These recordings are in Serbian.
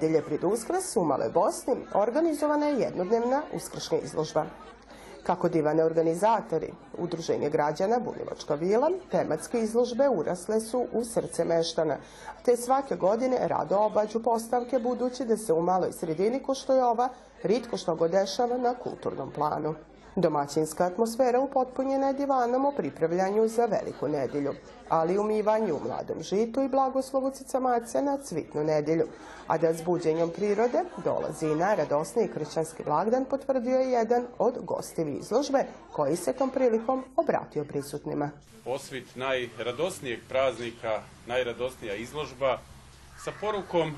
nedelje pred Uskrs u Maloj Bosni organizovana je jednodnevna uskršnja izložba. Kako divane organizatori, Udruženje građana Bunjevačka vila, tematske izložbe urasle su u srce meštana, te svake godine rado obađu postavke budući da se u maloj sredini ko što je ova, ritko što go dešava na kulturnom planu. Domaćinska atmosfera upotpunjena je divanom o pripravljanju za veliku nedelju, ali i umivanju u mladom žitu i blagoslovu cicamaca na cvitnu nedelju. A da s buđenjom prirode dolazi i najradosniji kršćanski blagdan, potvrdio je jedan od gostivi izložbe, koji se tom prilikom obratio prisutnima. Osvit najradosnijeg praznika, najradosnija izložba sa porukom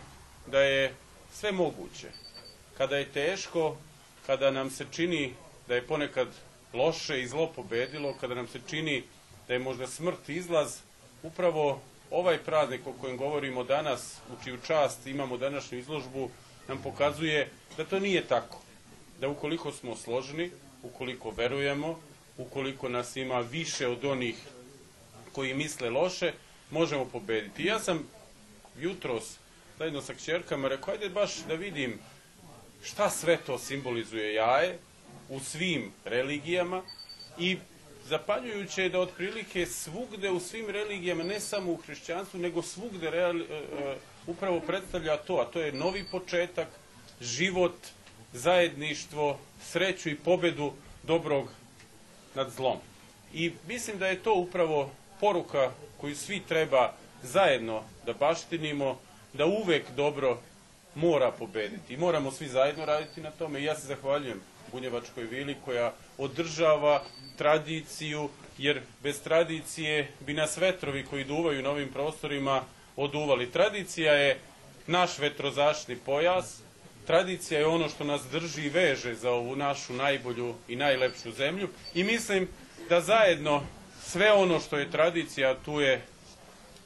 da je sve moguće. Kada je teško, kada nam se čini da je ponekad loše i zlo pobedilo, kada nam se čini da je možda smrt izlaz, upravo ovaj praznik o kojem govorimo danas, u čiju čast imamo današnju izložbu, nam pokazuje da to nije tako. Da ukoliko smo složni, ukoliko verujemo, ukoliko nas ima više od onih koji misle loše, možemo pobediti. Ja sam jutros zajedno sa kćerkama rekao, ajde baš da vidim šta sve to simbolizuje jaje, u svim religijama i zapaljujuće je da otprilike svugde u svim religijama, ne samo u hrišćanstvu, nego svugde real, e, e, upravo predstavlja to, a to je novi početak, život, zajedništvo, sreću i pobedu dobrog nad zlom. I mislim da je to upravo poruka koju svi treba zajedno da baštinimo, da uvek dobro mora pobediti. I moramo svi zajedno raditi na tome i ja se zahvaljujem Bunjevačkoj vili koja održava tradiciju, jer bez tradicije bi nas vetrovi koji duvaju na ovim prostorima oduvali. Tradicija je naš vetrozaštni pojas, tradicija je ono što nas drži i veže za ovu našu najbolju i najlepšu zemlju i mislim da zajedno sve ono što je tradicija, tu je,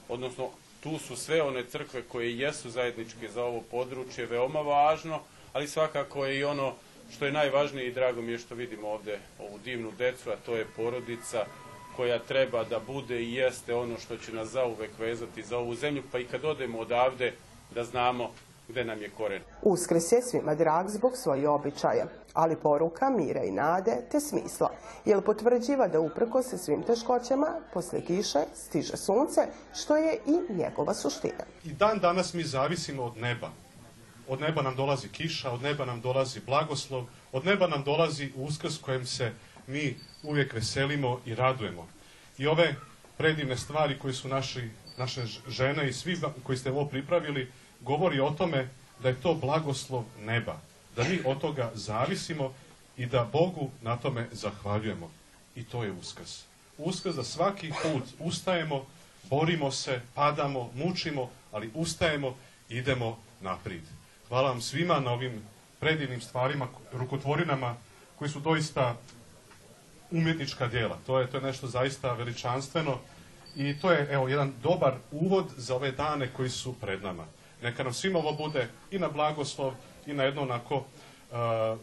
odnosno tu su sve one crkve koje jesu zajedničke za ovo područje, veoma važno, ali svakako je i ono što je najvažnije i drago mi je što vidimo ovde ovu divnu decu, a to je porodica koja treba da bude i jeste ono što će nas zauvek vezati za ovu zemlju, pa i kad odemo odavde da znamo gde nam je koren. Uskrs je svima drag zbog svojih običaja, ali poruka mira i nade te smisla, jer potvrđiva da uprko se svim teškoćama, posle kiše stiže sunce, što je i njegova suština. I dan danas mi zavisimo od neba. Od neba nam dolazi kiša, od neba nam dolazi blagoslov, od neba nam dolazi uskrs kojem se mi uvijek veselimo i radujemo. I ove predivne stvari koje su naši, naše žene i svi koji ste ovo pripravili, govori o tome da je to blagoslov neba, da mi od toga zavisimo i da Bogu na tome zahvaljujemo. I to je uskrs. Uskrs da svaki put ustajemo, borimo se, padamo, mučimo, ali ustajemo i idemo naprijed. Hvala vam svima na ovim predivnim stvarima, rukotvorinama koji su doista umjetnička djela. To je, to je nešto zaista veličanstveno i to je evo jedan dobar uvod za ove dane koji su pred nama. Neka nam svima ovo bude i na blagoslov i na jedno onako uh,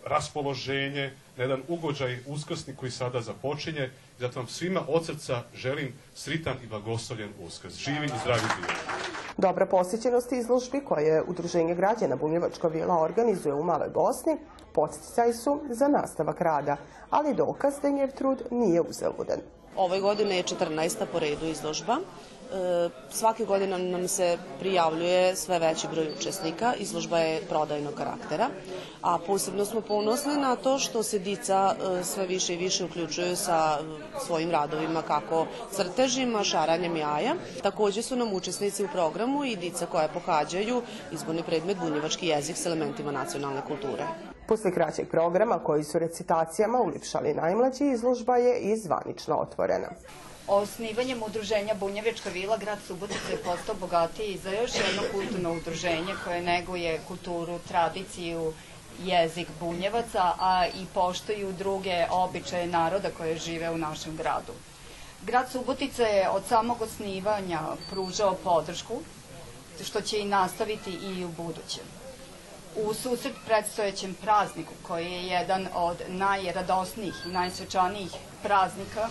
raspoloženje, na jedan ugođaj uskrsni koji sada započinje. Zato vam svima od srca želim sritan i blagoslovljen uskrs. Živi i zdravi bili. Dobra posjećenost izložbi koje Udruženje građana Bunjevačka vila organizuje u Maloj Bosni podsticaj su za nastavak rada, ali dokaz da njev trud nije uzaludan. Ove godine je 14. po redu izložba. E, svake godine nam se prijavljuje sve veći broj učesnika, izložba je prodajnog karaktera, a posebno smo ponosni na to što se dica e, sve više i više uključuju sa svojim radovima kako crtežima, šaranjem jaja. Takođe su nam učesnici u programu i dica koja pohađaju izborni predmet bunjevački jezik s elementima nacionalne kulture. Posle kraćeg programa koji su recitacijama ulipšali najmlađi, izložba je i zvanično otvorena. Osnivanjem udruženja Bunjevička vila, grad Subotica je postao bogatiji za još jedno kulturno udruženje koje neguje kulturu, tradiciju, jezik bunjevaca, a i poštuju druge običaje naroda koje žive u našem gradu. Grad Subotica je od samog osnivanja pružao podršku, što će i nastaviti i u budućem. U susret predstojećem prazniku, koji je jedan od najradosnijih i najsvečanijih praznika,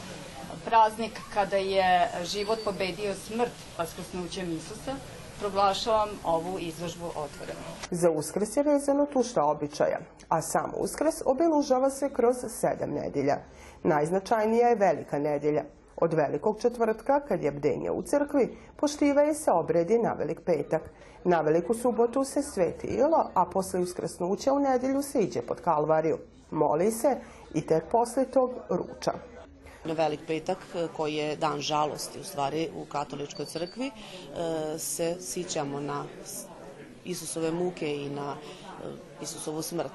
praznik kada je život pobedio smrt vaskrsnućem Isusa, proglašavam ovu izložbu otvorenom. Za uskrs je vezano tušta običaja, a sam uskrs obilužava se kroz sedam nedjelja. Najznačajnija je velika nedjelja. Od velikog četvrtka, kad je bdenje u crkvi, poštivaju se obredi na velik petak. Na veliku subotu se sveti ilo, a posle uskrsnuća u nedjelju se iđe pod kalvariju. Moli se i tek posle tog ruča. Velik petak, e, koji je dan žalosti u stvari u katoličkoj crkvi, e, se sićamo na Isusove muke i na e, Isusovu smrt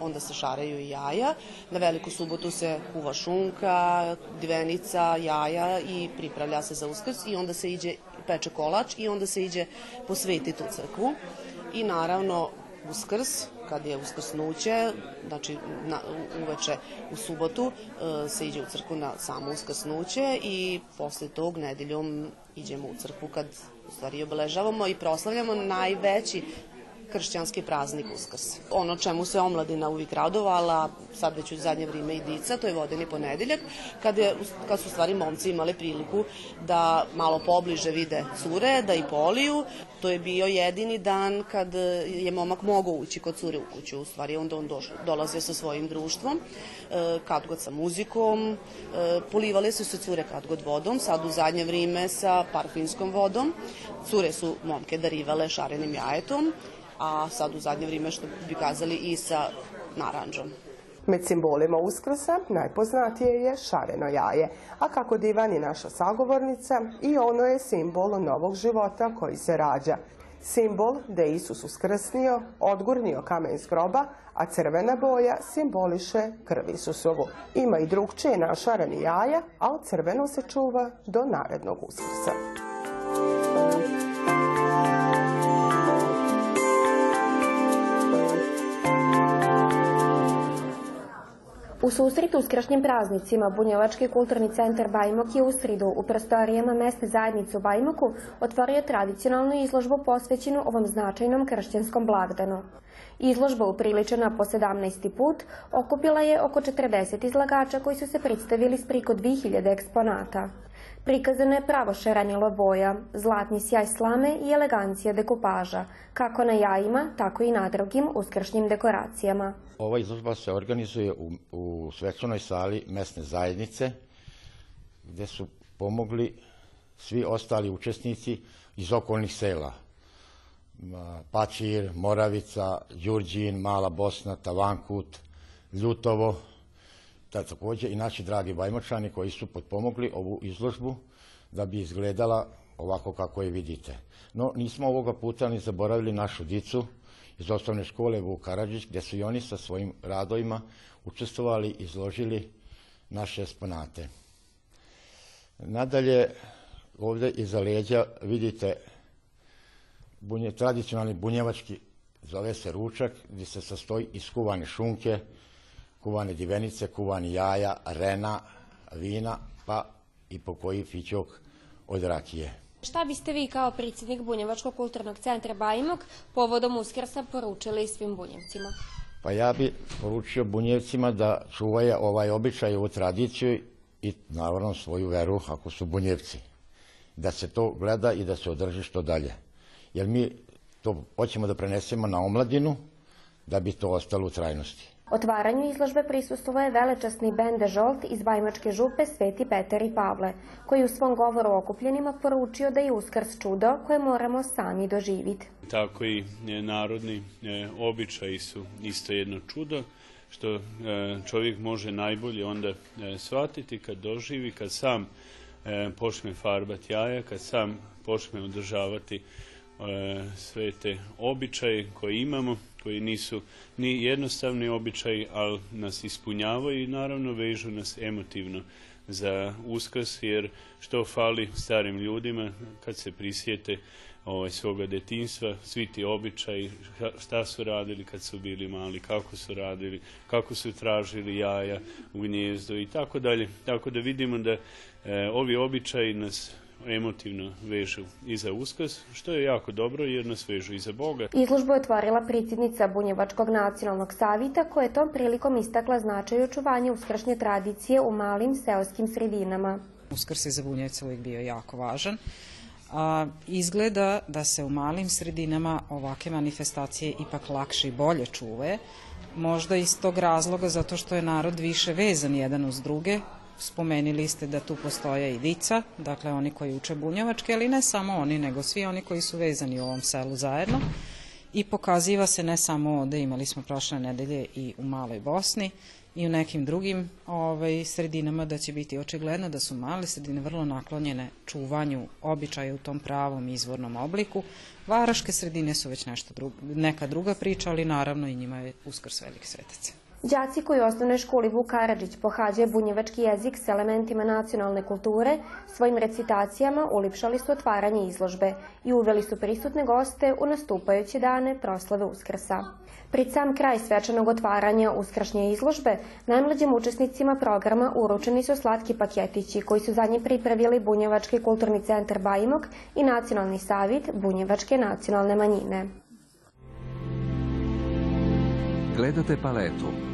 onda se šaraju i jaja. Na veliku subotu se kuva šunka, divenica, jaja i pripravlja se za uskrs i onda se iđe peče kolač i onda se iđe posvetiti u crkvu. I naravno uskrs, kad je uskrsnuće, znači na, uveče u subotu e, se iđe u crkvu na samo uskrsnuće i posle tog nedeljom iđemo u crkvu kad u stvari obeležavamo i proslavljamo najveći kršćanski praznik Uskrs. Ono čemu se omladina uvijek radovala, sad već u zadnje vrijeme i dica, to je vodeni ponedeljak, kad, je, kad su stvari momci imali priliku da malo pobliže vide cure, da i poliju. To je bio jedini dan kad je momak mogao ući kod cure u kuću, u stvari onda on došlo, dolazio sa svojim društvom, e, kad god sa muzikom, e, polivale su se cure kad god vodom, sad u zadnje vrijeme sa parfinskom vodom. Cure su momke darivale šarenim jajetom a sad u zadnje vrijeme što bi kazali i sa naranđom. Med simbolima uskrsa najpoznatije je šareno jaje, a kako divani naša sagovornica, i ono je simbol novog života koji se rađa. Simbol da je Isus uskrsnio, odgurnio kamen iz groba, a crvena boja simboliše krv Isusovu. Ima i drugčije našareni jaja, a crveno se čuva do narednog uskrsa. U susretu uskrašnjim praznicima Bunjevački kulturni centar Bajmok je u sridu u prostorijama mesne zajednice u Bajmoku otvorio tradicionalnu izložbu posvećenu ovom značajnom kršćanskom blagdanu. Izložba upriličena po 17. put okupila je oko 40 izlagača koji su se predstavili s priko 2000 eksponata. Prikazano je pravo šeranjelo boja, zlatni sjaj slame i elegancija dekupaža, kako na jajima, tako i na drugim uskršnjim dekoracijama. Ova izložba se organizuje u, u svečanoj sali mesne zajednice, gde su pomogli svi ostali učesnici iz okolnih sela. Pačir, Moravica, Đurđin, Mala Bosna, Tavankut, Ljutovo, takođe i naši dragi bajmočani koji su potpomogli ovu izložbu da bi izgledala ovako kako je vidite. No, nismo ovoga puta ni zaboravili našu dicu iz osnovne škole Vuk Karadžić, gde su i oni sa svojim radovima učestvovali i izložili naše eksponate. Nadalje, ovde iza leđa vidite bunje, tradicionalni bunjevački, zove se ručak, gde se sastoji iz kuvane šunke, kuvane divenice, kuvani jaja, rena, vina, pa i po koji fićok od rakije. Šta biste vi kao predsjednik Bunjevačkog kulturnog centra Bajmok povodom Uskrsa poručili svim bunjevcima? Pa ja bi poručio bunjevcima da čuvaju ovaj običaj, ovu tradiciju i naravno svoju veru ako su bunjevci. Da se to gleda i da se održi što dalje. Jer mi to hoćemo da prenesemo na omladinu da bi to ostalo u trajnosti. Otvaranju izložbe prisustuo je velečasni bende Žolt iz Bajmačke župe Sveti Petar i Pavle, koji u svom govoru okupljenima poručio da je uskrs čudo koje moramo sami doživiti. Tako i e, narodni e, običaji su isto jedno čudo, što e, čovjek može najbolje onda shvatiti kad doživi, kad sam počne farbati jaja, kad sam počne održavati sve te običaje koje imamo, koji nisu ni jednostavni običaji, ali nas ispunjavaju i naravno vežu nas emotivno za uskrs, jer što fali starim ljudima kad se prisjete ovaj, svoga detinstva, svi ti običaji, šta su radili kad su bili mali, kako su radili, kako su tražili jaja u gnjezdu i tako dalje. Tako da vidimo da e, ovi običaji nas emotivno vežu i za uskrs, što je jako dobro jer nas vežu i za Boga. Izložbu je otvorila predsjednica Bunjevačkog nacionalnog savita koja je tom prilikom istakla značaj očuvanja uskršnje tradicije u malim seoskim sredinama. Uskrs je za Bunjevca uvijek bio jako važan a, izgleda da se u malim sredinama ovake manifestacije ipak lakše i bolje čuve. Možda iz tog razloga zato što je narod više vezan jedan uz druge. Spomenili ste da tu postoje i dica, dakle oni koji uče bunjevačke, ali ne samo oni, nego svi oni koji su vezani u ovom selu zajedno. I pokaziva se ne samo ovde, imali smo prošle nedelje i u Maloj Bosni, i u nekim drugim ovaj, sredinama da će biti očigledno da su male sredine vrlo naklonjene čuvanju običaja u tom pravom izvornom obliku. Varaške sredine su već nešto drugo, neka druga priča, ali naravno i njima je uskrs veliki svetac. Đaci koji u osnovnoj školi Vuk Karadžić pohađaju bunjevački jezik s elementima nacionalne kulture, svojim recitacijama ulipšali su otvaranje izložbe i uveli su prisutne goste u nastupajuće dane proslave Uskrsa. Prid sam kraj svečanog otvaranja uskršnje izložbe, najmlađim učesnicima programa uručeni su slatki paketići koji su zadnje pripravili Bunjevački kulturni centar Bajmok i Nacionalni savit Bunjevačke nacionalne manjine. Gledate paletu.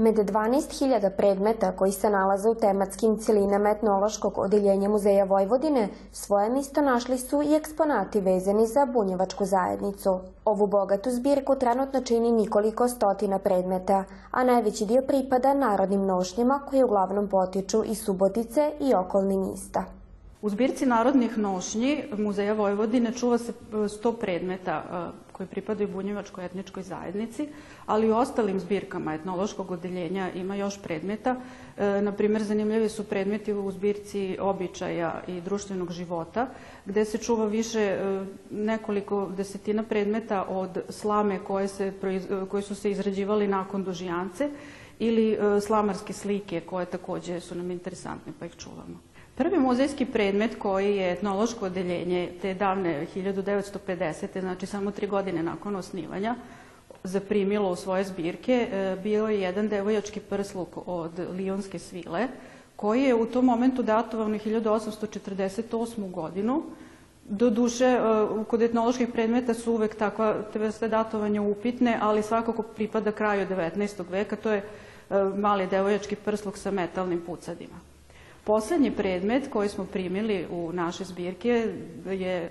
Med 12.000 predmeta koji se nalaze u tematskim cilinama etnološkog odeljenja Muzeja Vojvodine, svoje mesto našli su i eksponati vezani za bunjevačku zajednicu. Ovu bogatu zbirku trenutno čini nikoliko stotina predmeta, a najveći dio pripada narodnim nošnjama koje uglavnom potiču iz Subotice i okolnih mista. U zbirci narodnih nošnji Muzeja Vojvodine čuva se 100 predmeta koji pripadaju bunjevačkoj etničkoj zajednici, ali i ostalim zbirkama etnološkog odeljenja ima još predmeta. E, na primjer, zanimljivi su predmeti u zbirci običaja i društvenog života, gde se čuva više e, nekoliko desetina predmeta od slame koje, se, koje su se izrađivali nakon dužijance ili e, slamarske slike koje takođe su nam interesantne pa ih čuvamo. Prvi muzejski predmet koji je etnološko odeljenje te davne 1950. znači samo tri godine nakon osnivanja, zaprimilo u svoje zbirke, e, bio je jedan devojački prsluk od Lijonske svile, koji je u tom momentu datovan na 1848. godinu. Do duše, e, kod etnoloških predmeta su uvek takva vrste datovanja upitne, ali svakako pripada kraju 19. veka, to je e, mali devojački prsluk sa metalnim pucadima. Poslednji predmet koji smo primili u naše zbirke je e,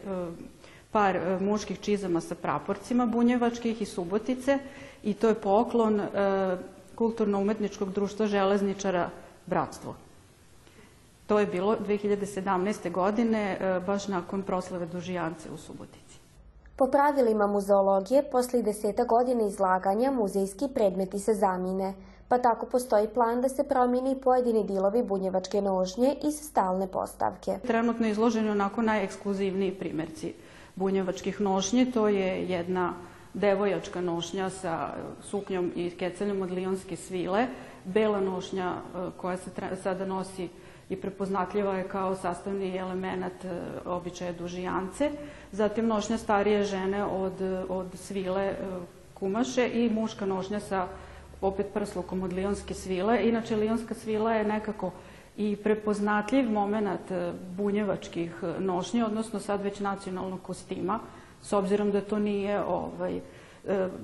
par e, muških čizama sa praporcima bunjevačkih i Subotice i to je poklon e, Kulturno-umetničkog društva železničara Bratstvo. To je bilo 2017. godine, baš nakon proslave Dužijance u Subotici. Po pravilima muzeologije, posle deseta godine izlaganja, muzejski predmeti se zamine – pa tako postoji plan da se promijeni pojedini dilovi bunjevačke nožnje iz stalne postavke. Trenutno je izloženi onako najekskluzivniji primerci bunjevačkih nošnji. To je jedna devojačka nošnja sa suknjom i keceljem od lijonske svile, bela nošnja e, koja se sada nosi i prepoznatljiva je kao sastavni element e, običaja dužijance. Zatim nošnja starije žene od, od svile e, kumaše i muška nošnja sa opet prslukom od lionske svile. Inače, lionska svila je nekako i prepoznatljiv moment e, bunjevačkih nošnji, odnosno sad već nacionalnog kostima, s obzirom da to nije ovaj,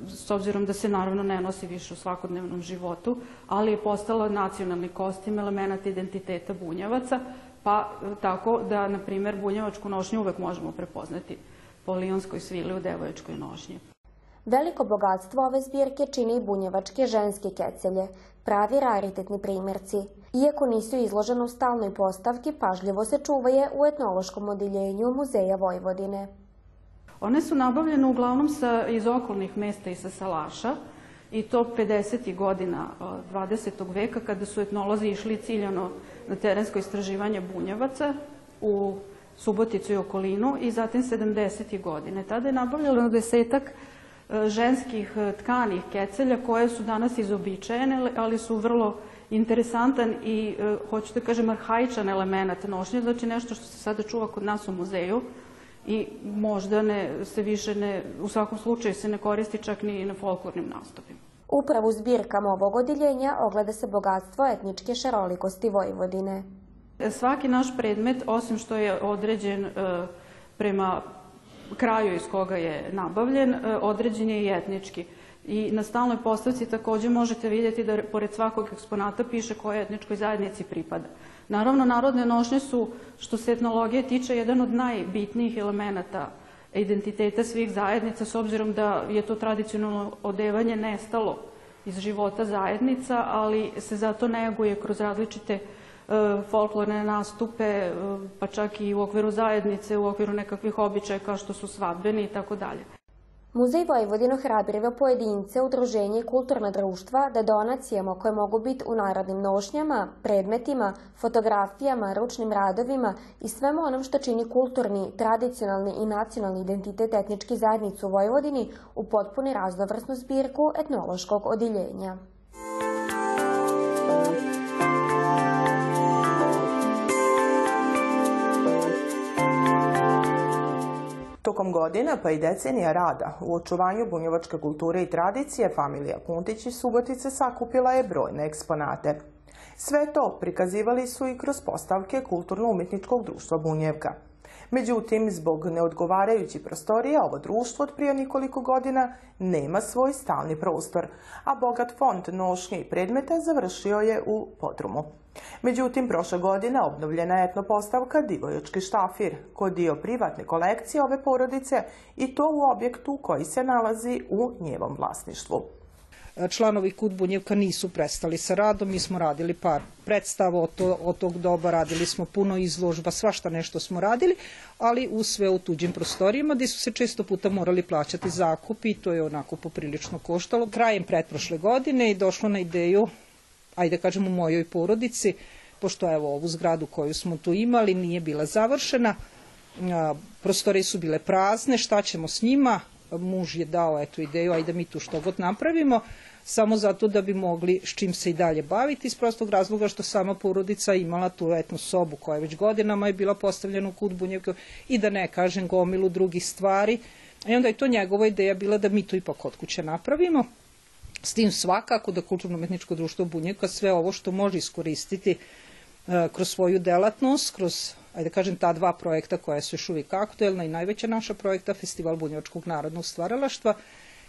s obzirom da se naravno ne nosi više u svakodnevnom životu, ali je postala nacionalni kostim, element identiteta bunjevaca, pa tako da, na primer, bunjevačku nošnju uvek možemo prepoznati po lionskoj svili u devojačkoj nošnji. Veliko bogatstvo ove zbirke čini i bunjevačke ženske kecelje, pravi raritetni primjerci. Iako nisu izložene u stalnoj postavki, pažljivo se čuvaje u etnološkom odeljenju Muzeja Vojvodine. One su nabavljene uglavnom sa, iz okolnih mesta i sa salaša, i to 50. godina 20. veka kada su etnolozi išli ciljano na terensko istraživanje bunjevaca u Suboticu i okolinu i zatim 70. godine. Tada je nabavljeno desetak E, ženskih e, tkanih kecelja koje su danas izobičajene, ali su vrlo interesantan i, e, hoću da kažem, arhaičan element nošnje, znači nešto što se sada čuva kod nas u muzeju i možda ne, se više ne, u svakom slučaju se ne koristi čak ni na folklornim nastupima. Upravo u zbirkama ovog odjeljenja ogleda se bogatstvo etničke šarolikosti Vojvodine. Svaki naš predmet, osim što je određen prema kraju iz koga je nabavljen, određen je i etnički. I na stalnoj postavci takođe možete vidjeti da pored svakog eksponata piše koje etničkoj zajednici pripada. Naravno, narodne nošnje su, što se etnologije tiče, jedan od najbitnijih elemenata identiteta svih zajednica, s obzirom da je to tradicionalno odevanje nestalo iz života zajednica, ali se zato neguje kroz različite e, folklorne nastupe, e, pa čak i u okviru zajednice, u okviru nekakvih običaja kao što su svadbeni i tako dalje. Muzej Vojvodino hrabriva pojedince, udruženje i kulturna društva da donacijama koje mogu biti u narodnim nošnjama, predmetima, fotografijama, ručnim radovima i svemu onom što čini kulturni, tradicionalni i nacionalni identitet etnički zajednicu u Vojvodini u potpuni raznovrsnu zbirku etnološkog odiljenja. Tokom godina pa i decenija rada u očuvanju bunjevačke kulture i tradicije familija Kuntić iz Subotice sakupila je brojne eksponate. Sve to prikazivali su i kroz postavke Kulturno-umjetničkog društva Bunjevka. Međutim, zbog neodgovarajućih prostorija, ovo društvo od prije nekoliko godina nema svoj stalni prostor, a bogat fond nošnje i predmeta završio je u podrumu. Međutim, prošle godine obnovljena je etno postavka Divojački štafir, kod dio privatne kolekcije ove porodice i to u objektu koji se nalazi u njevom vlasništvu članovi Kud Bunjevka nisu prestali sa radom. Mi smo radili par predstava od, to, od tog doba, radili smo puno izložba, svašta nešto smo radili, ali u sve u tuđim prostorijama gdje su se često puta morali plaćati zakup i to je onako poprilično koštalo. Krajem pretprošle godine i došlo na ideju ajde kažem u mojoj porodici, pošto evo ovu zgradu koju smo tu imali nije bila završena, prostorije su bile prazne, šta ćemo s njima, muž je dao etu ideju, ajde mi tu što god napravimo, samo zato da bi mogli s čim se i dalje baviti, iz prostog razloga što sama porodica imala tu etnu sobu koja već godinama je bila postavljena u kut Bunjevke i da ne kažem gomilu drugih stvari. I onda je to njegova ideja bila da mi to ipak kod kuće napravimo. S tim svakako da kulturno-umetničko društvo Bunjevka sve ovo što može iskoristiti e, kroz svoju delatnost, kroz ajde da kažem, ta dva projekta koja su još uvijek aktuelna i najveća naša projekta, Festival Bunjevačkog narodnog stvaralaštva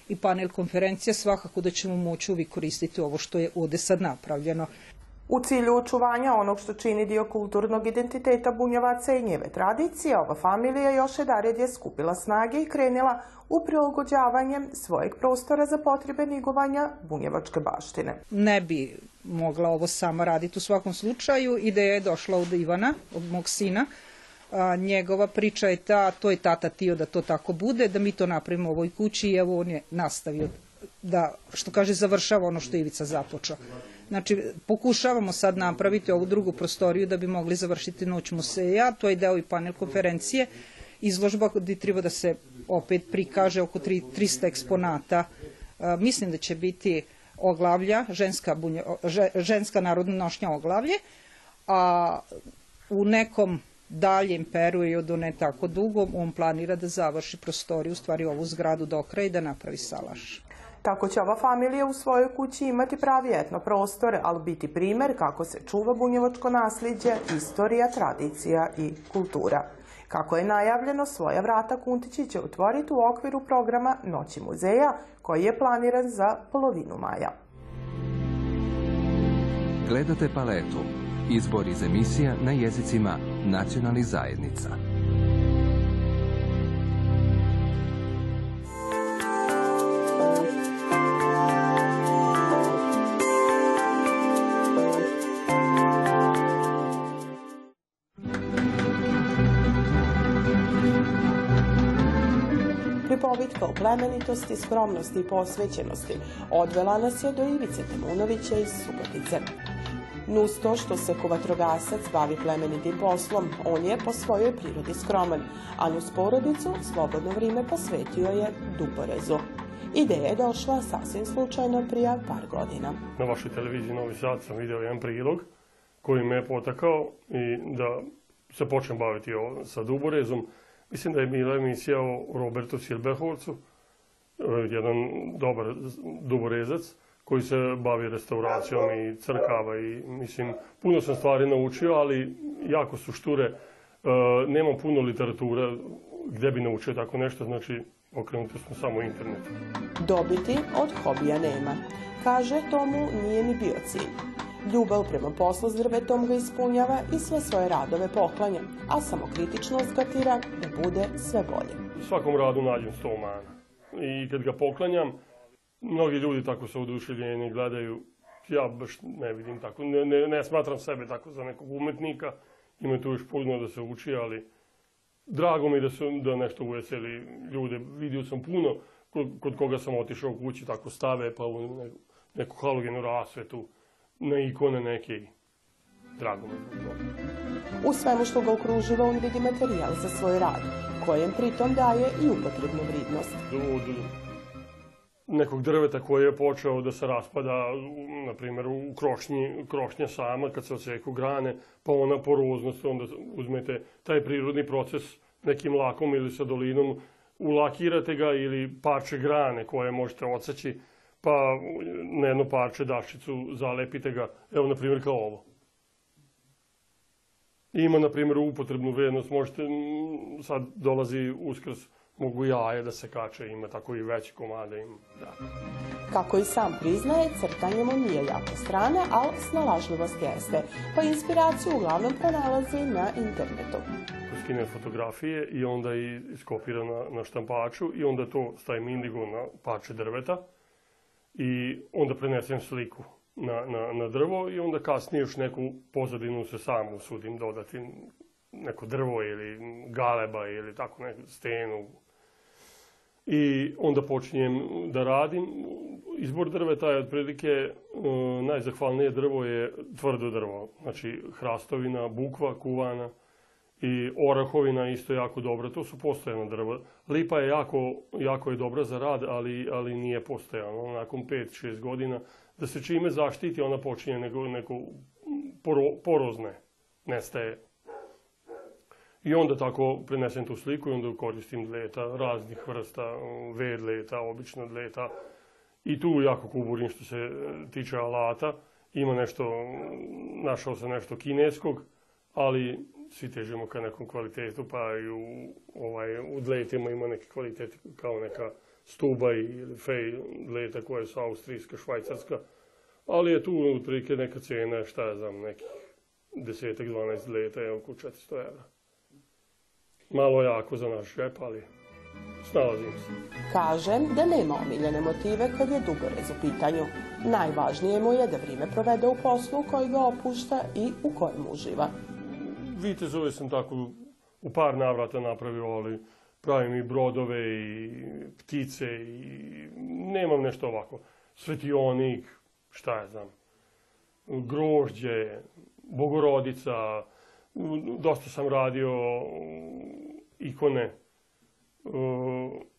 i panel konferencija, svakako da ćemo moći uvijek koristiti ovo što je ovde sad napravljeno. U cilju očuvanja onog što čini dio kulturnog identiteta bunjevaca i njeve tradicije, ova familija još jedared je skupila snage i krenila u prilagođavanje svojeg prostora za potrebe nigovanja bunjevačke baštine. Ne bi mogla ovo sama raditi u svakom slučaju. Ideja je došla od Ivana, od mog sina. A, njegova priča je ta, to je tata tio da to tako bude, da mi to napravimo u ovoj kući i evo on je nastavio da, što kaže, završava ono što je Ivica započao. Znači, pokušavamo sad napraviti ovu drugu prostoriju da bi mogli završiti noć museja, to je deo i panel konferencije, izložba gde treba da se opet prikaže oko 300 eksponata. A, mislim da će biti oglavlja, ženska, ženska narodna nošnja oglavlje, a u nekom daljem periodu, ne tako dugo, on planira da završi prostoriju, u stvari ovu zgradu do kraja i da napravi salaš. Tako će ova familija u svojoj kući imati pravi etno prostore, ali biti primer kako se čuva bunjevačko nasljeđe, istorija, tradicija i kultura. Kako je najavljeno, svoja vrata Kuntići će otvoriti u okviru programa Noći muzeja, koji je planiran za polovinu maja. Gledate paletu. Izbor iz emisija na jezicima nacionalnih zajednica. Pripovitka o plemenitosti, skromnosti i posvećenosti odvela nas je do Ivice Temunovića iz Subotice. Nus to što se ko vatrogasac bavi plemenitim poslom, on je po svojoj prirodi skroman, a nus porodicu slobodno vrijeme posvetio je duborezu. Ideja je došla sasvim slučajno prije par godina. Na vašoj televiziji Novi Sad sam vidio jedan prilog koji me je potakao i da se počnem baviti sa duborezom. Mislim da je bila emisija o Robertu Silbehovcu, jedan dobar duborezac, koji se bavi restauracijom i crkava i mislim, puno sam stvari naučio, ali jako su šture. E, nemam puno literature gde bi naučio tako nešto, znači okrenuti smo samo internetu. Dobiti od hobija nema. Kaže, to mu nije ni bio cilj. Ljubav prema poslu s drvetom ga ispunjava i sve svoje radove poklanja, a samokritičnost ga tira da bude sve bolje. U svakom radu nađem sto mana. I kad ga poklanjam, mnogi ljudi tako su oduševljeni, gledaju, ja baš ne vidim tako, ne, ne, ne smatram sebe tako za nekog umetnika, ima tu još puno da se uči, ali drago mi da, su, da nešto uveseli ljude. Vidio sam puno kod, kod koga sam otišao u kući, tako stave pa u neku, neku halogenu rasvetu, na ikone neke. Drago mi je U svemu što ga okruživa on vidi materijal za svoj rad, kojem pritom daje i upotrebnu vridnost. Od nekog drveta koji je počeo da se raspada, na primjer u krošnji, krošnja sama, kad se oseku grane, pa ona poroznost, onda uzmete taj prirodni proces nekim lakom ili sa dolinom, ulakirate ga ili parče grane koje možete odseći, pa na jedno parče dašicu zalepite ga, evo na primjer kao ovo. Ima, na primjer, upotrebnu vrednost, možete, sad dolazi uskrs, mogu jaje da se kače, ima tako i veće komade. Ima, da. Kako i sam priznaje, crtanje mu nije jako strana, ali snalažljivost jeste, pa inspiraciju uglavnom pronalazi na internetu. Skine fotografije i onda i iskopira na, na štampaču i onda to stavim indigo na pače drveta i onda prenesem sliku na, na, na drvo i onda kasnije još neku pozadinu se sam usudim dodati neko drvo ili galeba ili tako neku stenu. I onda počinjem da radim. Izbor drveta je otprilike uh, najzahvalnije drvo je tvrdo drvo. Znači hrastovina, bukva kuvana i orahovina isto jako dobra. To su postojana drva. Lipa je jako, jako je dobra za rad, ali, ali nije postojana. Nakon 5-6 godina da se čime zaštiti, ona počinje neko, neko poro, porozne, nestaje. I onda tako prenesem tu sliku i onda koristim dleta, raznih vrsta, ved leta, obično dleta. I tu jako kuburim što se tiče alata. Ima nešto, našao sam nešto kineskog, ali svi težimo ka nekom kvalitetu, pa i u, ovaj, u dletima ima neki kvalitet kao neka stuba ili fej leta koja su austrijska, švajcarska, ali je tu otprilike neka cena, šta ja znam, nekih desetak, 12 leta je oko 400 evra. Malo jako za naš žep, ali snalazim se. Kaže da nema omiljene motive kad je dugorez u pitanju. Najvažnije mu je da vrijeme provede u poslu koji ga opušta i u kojem uživa. Vitezove sam tako u par navrata napravio, ali pravim i brodove i ptice i nemam nešto ovako. Svetionik, šta ja znam, grožđe, bogorodica, dosta sam radio ikone.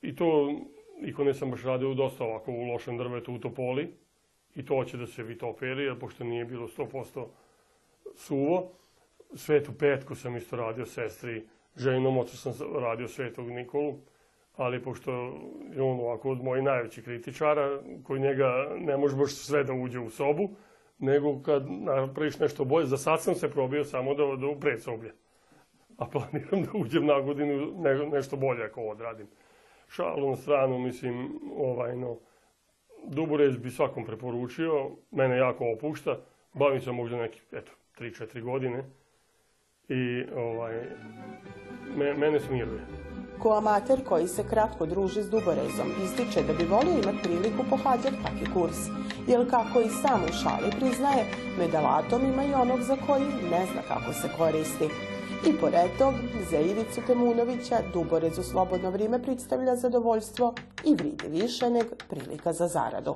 I to ikone sam baš radio dosta ovako u lošem drvetu u topoli. I to će da se vitoperi, jer pošto nije bilo 100% suvo. Svetu Petku sam isto radio sestri, ženom ocu sam radio Svetog Nikolu, ali pošto je on ovako od mojih najvećih kritičara, koji njega ne može baš sve da uđe u sobu, nego kad napraviš nešto bolje, za sad sam se probio samo da, da u predsoblje. A planiram da uđem na godinu ne, nešto bolje ako odradim. Šalu na stranu, mislim, ovaj, no, Duborez bi svakom preporučio, mene jako opušta, bavim se možda neki, eto, 3-4 godine, i ovaj, me, mene smiruje. Ko amater koji se kratko druži s Duborezom ističe da bi volio imati priliku pohađati taki kurs, jer kako i sam u šali priznaje, medalatom ima i onog za koji ne zna kako se koristi. I pored tog, za Ivicu Temunovića Duborez u slobodno vrijeme predstavlja zadovoljstvo i vridi više nego prilika za zaradu.